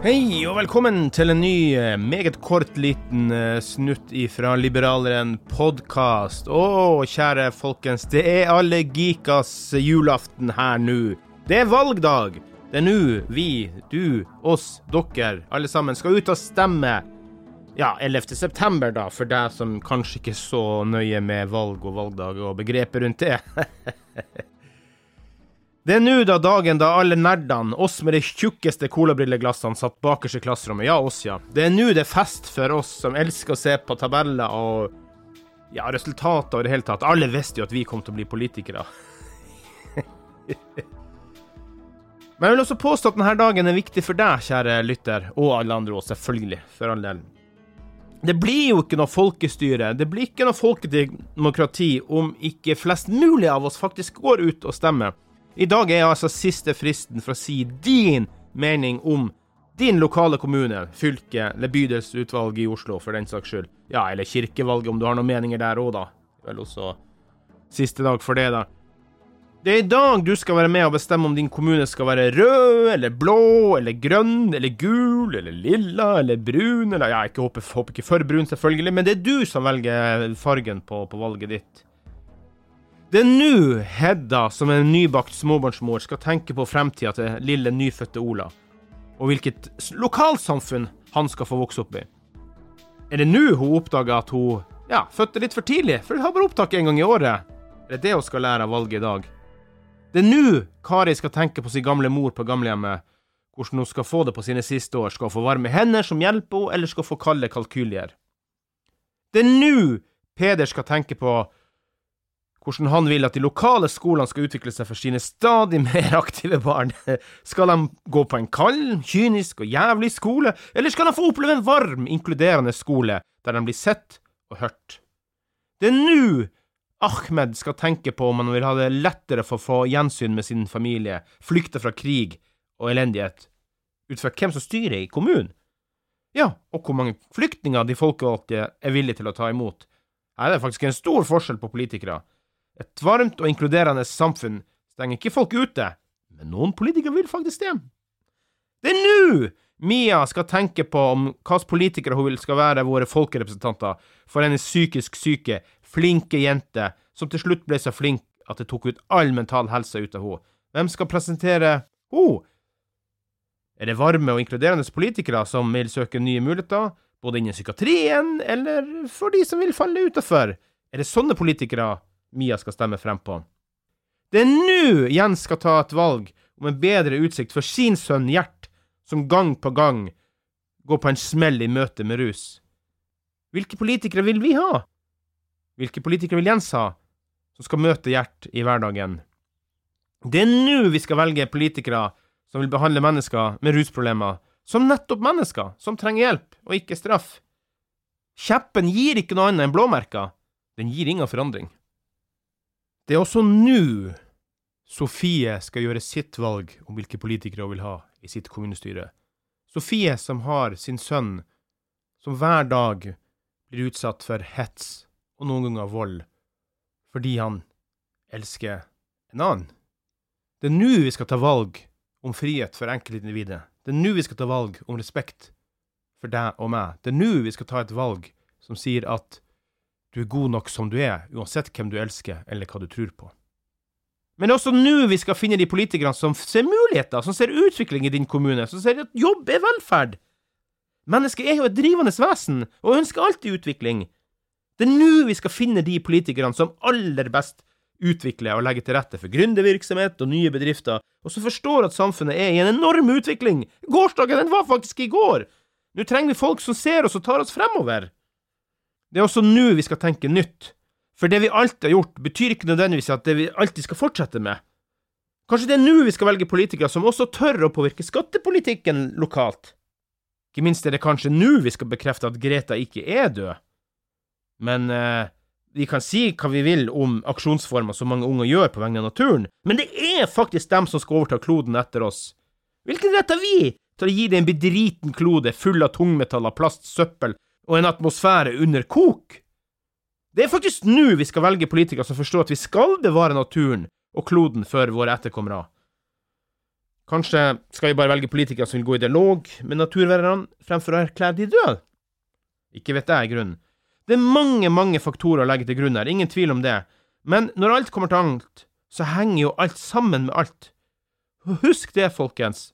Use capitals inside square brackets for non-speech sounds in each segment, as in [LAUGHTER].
Hei og velkommen til en ny, eh, meget kort liten eh, snutt ifra Liberaleren podkast. Å, kjære folkens, det er alle geekas julaften her nå. Det er valgdag. Det er nå vi, du, oss, dere, alle sammen skal ut og stemme. Ja, 11. september, da, for deg som kanskje ikke er så nøye med valg og valgdag og begrepet rundt det. [LAUGHS] Det er nå da dagen da alle nerdene, oss med de tjukkeste colabrilleglassene, satt bakerst i klasserommet. Ja, oss, ja. Det er nå det er fest for oss som elsker å se på tabeller og ja, resultater og det hele tatt. Alle visste jo at vi kom til å bli politikere. [LAUGHS] Men jeg vil også påstå at denne dagen er viktig for deg, kjære lytter, og alle andre òg, selvfølgelig, for all del. Det blir jo ikke noe folkestyre, det blir ikke noe folkedemokrati om ikke flest mulig av oss faktisk går ut og stemmer. I dag er altså siste fristen for å si din mening om din lokale kommune, fylke eller bydelsutvalg i Oslo, for den saks skyld. Ja, eller kirkevalget, om du har noen meninger der òg, da. Vel også siste dag for det, da. Det er i dag du skal være med og bestemme om din kommune skal være rød eller blå eller grønn eller gul eller lilla eller brun eller Ja, jeg håper, håper ikke for brun, selvfølgelig, men det er du som velger fargen på, på valget ditt. Det er nå Hedda, som en nybakt småbarnsmor, skal tenke på fremtida til lille nyfødte Ola, og hvilket lokalsamfunn han skal få vokse opp i. Er det nå hun oppdager at hun ja, fødte litt for tidlig, for hun har bare opptak en gang i året? Er det det hun skal lære av valget i dag? Det er nå Kari skal tenke på sin gamle mor på gamlehjemmet, hvordan hun skal få det på sine siste år. Skal hun få varme hender som hjelper henne, eller skal hun få kalde kalkylier? Det er nå Peder skal tenke på hvordan han vil at de lokale skolene skal utvikle seg for sine stadig mer aktive barn. [LAUGHS] Skal de gå på en kald, kynisk og jævlig skole, eller skal de få oppleve en varm, inkluderende skole der de blir sett og hørt? Det er nå Ahmed skal tenke på om han vil ha det lettere for å få gjensyn med sin familie, flykte fra krig og elendighet, ut fra hvem som styrer i kommunen. Ja, og hvor mange flyktninger de folkevalgte er villige til å ta imot. Her er det faktisk en stor forskjell på politikere. Et varmt og inkluderende samfunn stenger ikke folk ute, men noen politikere vil faktisk det. Det er nå Mia skal tenke på om hvilke politikere hun vil skal være våre folkerepresentanter for hennes psykisk syke, flinke jente som til slutt ble så flink at det tok ut all mental helse ut av henne. Hvem skal presentere henne? Er det varme og inkluderende politikere som vil søke nye muligheter, både innen psykiatrien eller for de som vil falle utafor? Er det sånne politikere Mia skal stemme frem på. Det er nå Jens skal ta et valg om en bedre utsikt for sin sønn Gjert, som gang på gang går på en smell i møte med rus. Hvilke politikere vil vi ha? Hvilke politikere vil Jens ha, som skal møte Gjert i hverdagen? Det er nå vi skal velge politikere som vil behandle mennesker med rusproblemer som nettopp mennesker som trenger hjelp, og ikke straff. Kjeppen gir ikke noe annet enn blåmerker. Den gir ingen forandring. Det er også nå Sofie skal gjøre sitt valg om hvilke politikere hun vil ha i sitt kommunestyre. Sofie som har sin sønn som hver dag blir utsatt for hets og noen ganger vold fordi han elsker en annen. Det er nå vi skal ta valg om frihet for enkeltindividet. Det er nå vi skal ta valg om respekt for deg og meg. Det er nå vi skal ta et valg som sier at du er god nok som du er, uansett hvem du elsker eller hva du tror på. Men det er også nå vi skal finne de politikerne som ser muligheter, som ser utvikling i din kommune, som ser at jobb er velferd. Mennesket er jo et drivende vesen, og ønsker alltid utvikling. Det er nå vi skal finne de politikerne som aller best utvikler og legger til rette for gründervirksomhet og nye bedrifter, og som forstår at samfunnet er i en enorm utvikling. Gårsdagen, den var faktisk i går! Nå trenger vi folk som ser oss og tar oss fremover. Det er også nå vi skal tenke nytt. For det vi alltid har gjort, betyr ikke nødvendigvis at det vi alltid skal fortsette med. Kanskje det er nå vi skal velge politikere som også tør å påvirke skattepolitikken lokalt. Ikke minst er det kanskje nå vi skal bekrefte at Greta ikke er død. Men eh, vi kan si hva vi vil om aksjonsformer som mange unger gjør på vegne av naturen, men det er faktisk dem som skal overta kloden etter oss. Hvilken rett har vi til å gi det en bedriten klode full av tungmetaller, plast, søppel og en atmosfære under kok? Det er faktisk nå vi skal velge politikere som forstår at vi skal bevare naturen og kloden for våre etterkommere. Kanskje skal vi bare velge politikere som vil gå i dialog med naturvernerne, fremfor å erklære de døde? Ikke vet jeg, grunnen. Det er mange, mange faktorer å legge til grunn her, ingen tvil om det, men når alt kommer til alt, så henger jo alt sammen med alt. Husk det, folkens.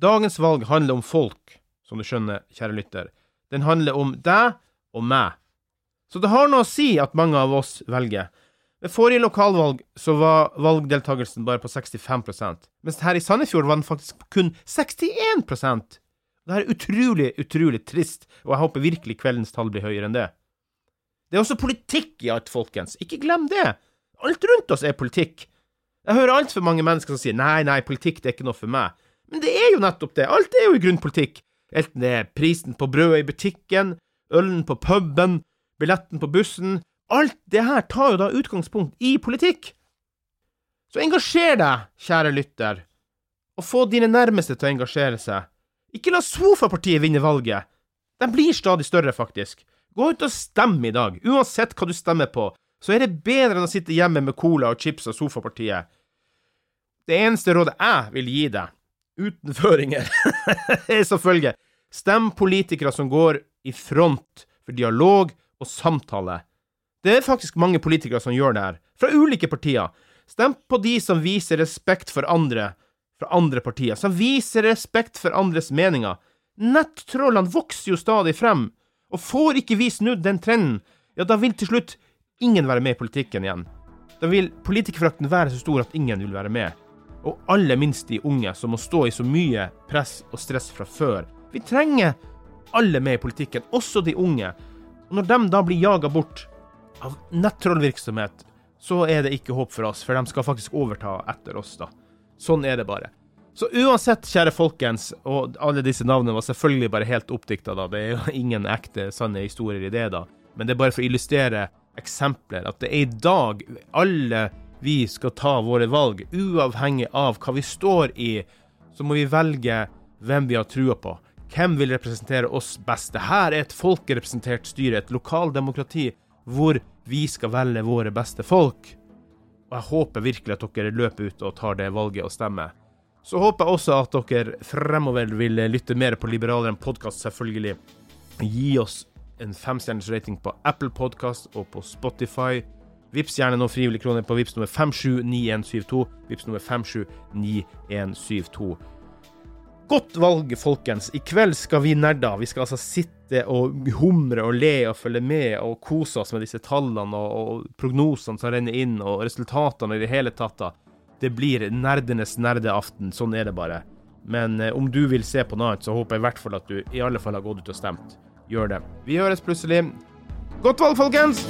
Dagens valg handler om folk, som du skjønner, kjære lytter. Den handler om deg og meg. Så det har noe å si at mange av oss velger. Ved forrige lokalvalg så var valgdeltakelsen bare på 65% mens her i Sandefjord var den faktisk kun 61% Det er utrolig, utrolig trist, og jeg håper virkelig kveldens tall blir høyere enn det. Det er også politikk i alt, folkens. Ikke glem det. Alt rundt oss er politikk. Jeg hører altfor mange mennesker som sier nei, nei, politikk det er ikke noe for meg. Men det er jo nettopp det. Alt er jo i grunn politikk. Enten det er prisen på brødet i butikken, ølen på puben, billetten på bussen, Alt det her tar jo da utgangspunkt i politikk. Så engasjer deg, kjære lytter, og få dine nærmeste til å engasjere seg. Ikke la sofapartiet vinne valget. De blir stadig større, faktisk. Gå ut og stem i dag. Uansett hva du stemmer på, så er det bedre enn å sitte hjemme med cola og chips og sofapartiet. Det eneste rådet jeg vil gi deg, uten føringer, er [LAUGHS] selvfølgelig stem politikere som går i front for dialog og samtale. Det er faktisk mange politikere som gjør det her, fra ulike partier. Stem på de som viser respekt for andre fra andre partier, som viser respekt for andres meninger. Nettrollene vokser jo stadig frem, og får ikke vi snudd den trenden, ja, da vil til slutt ingen være med i politikken igjen. Da vil politikerfrakten være så stor at ingen vil være med. Og aller minst de unge, som må stå i så mye press og stress fra før. Vi trenger alle med i politikken, også de unge. Og når de da blir jaga bort, av nettrollvirksomhet, så er det ikke håp for oss, for de skal faktisk overta etter oss, da. Sånn er det bare. Så uansett, kjære folkens, og alle disse navnene var selvfølgelig bare helt oppdikta, da. Det er jo ingen ekte, sanne historier i det, da. Men det er bare for å illustrere eksempler, at det er i dag alle vi skal ta våre valg, uavhengig av hva vi står i, så må vi velge hvem vi har trua på. Hvem vil representere oss best? Dette er et folkerepresentert styre, et lokaldemokrati hvor vi skal velge våre beste folk. Og jeg håper virkelig at dere løper ut og tar det valget og stemmer. Så håper jeg også at dere fremover vil lytte mer på Liberaleren podkast, selvfølgelig. Gi oss en femstjerners rating på Apple Podkast og på Spotify. Vips gjerne noen frivillige kroner på Vips nummer 579172. Vips nummer 579172. Godt valg, folkens. I kveld skal vi nerder. Vi skal altså sitte og humre og le og følge med og kose oss med disse tallene og, og prognosene som renner inn, og resultatene i det hele tatt. Det blir nerdenes nerdeaften. Sånn er det bare. Men eh, om du vil se på noe annet, så håper jeg i hvert fall at du i alle fall har gått ut og stemt. Gjør det. Vi høres plutselig. Godt valg, folkens!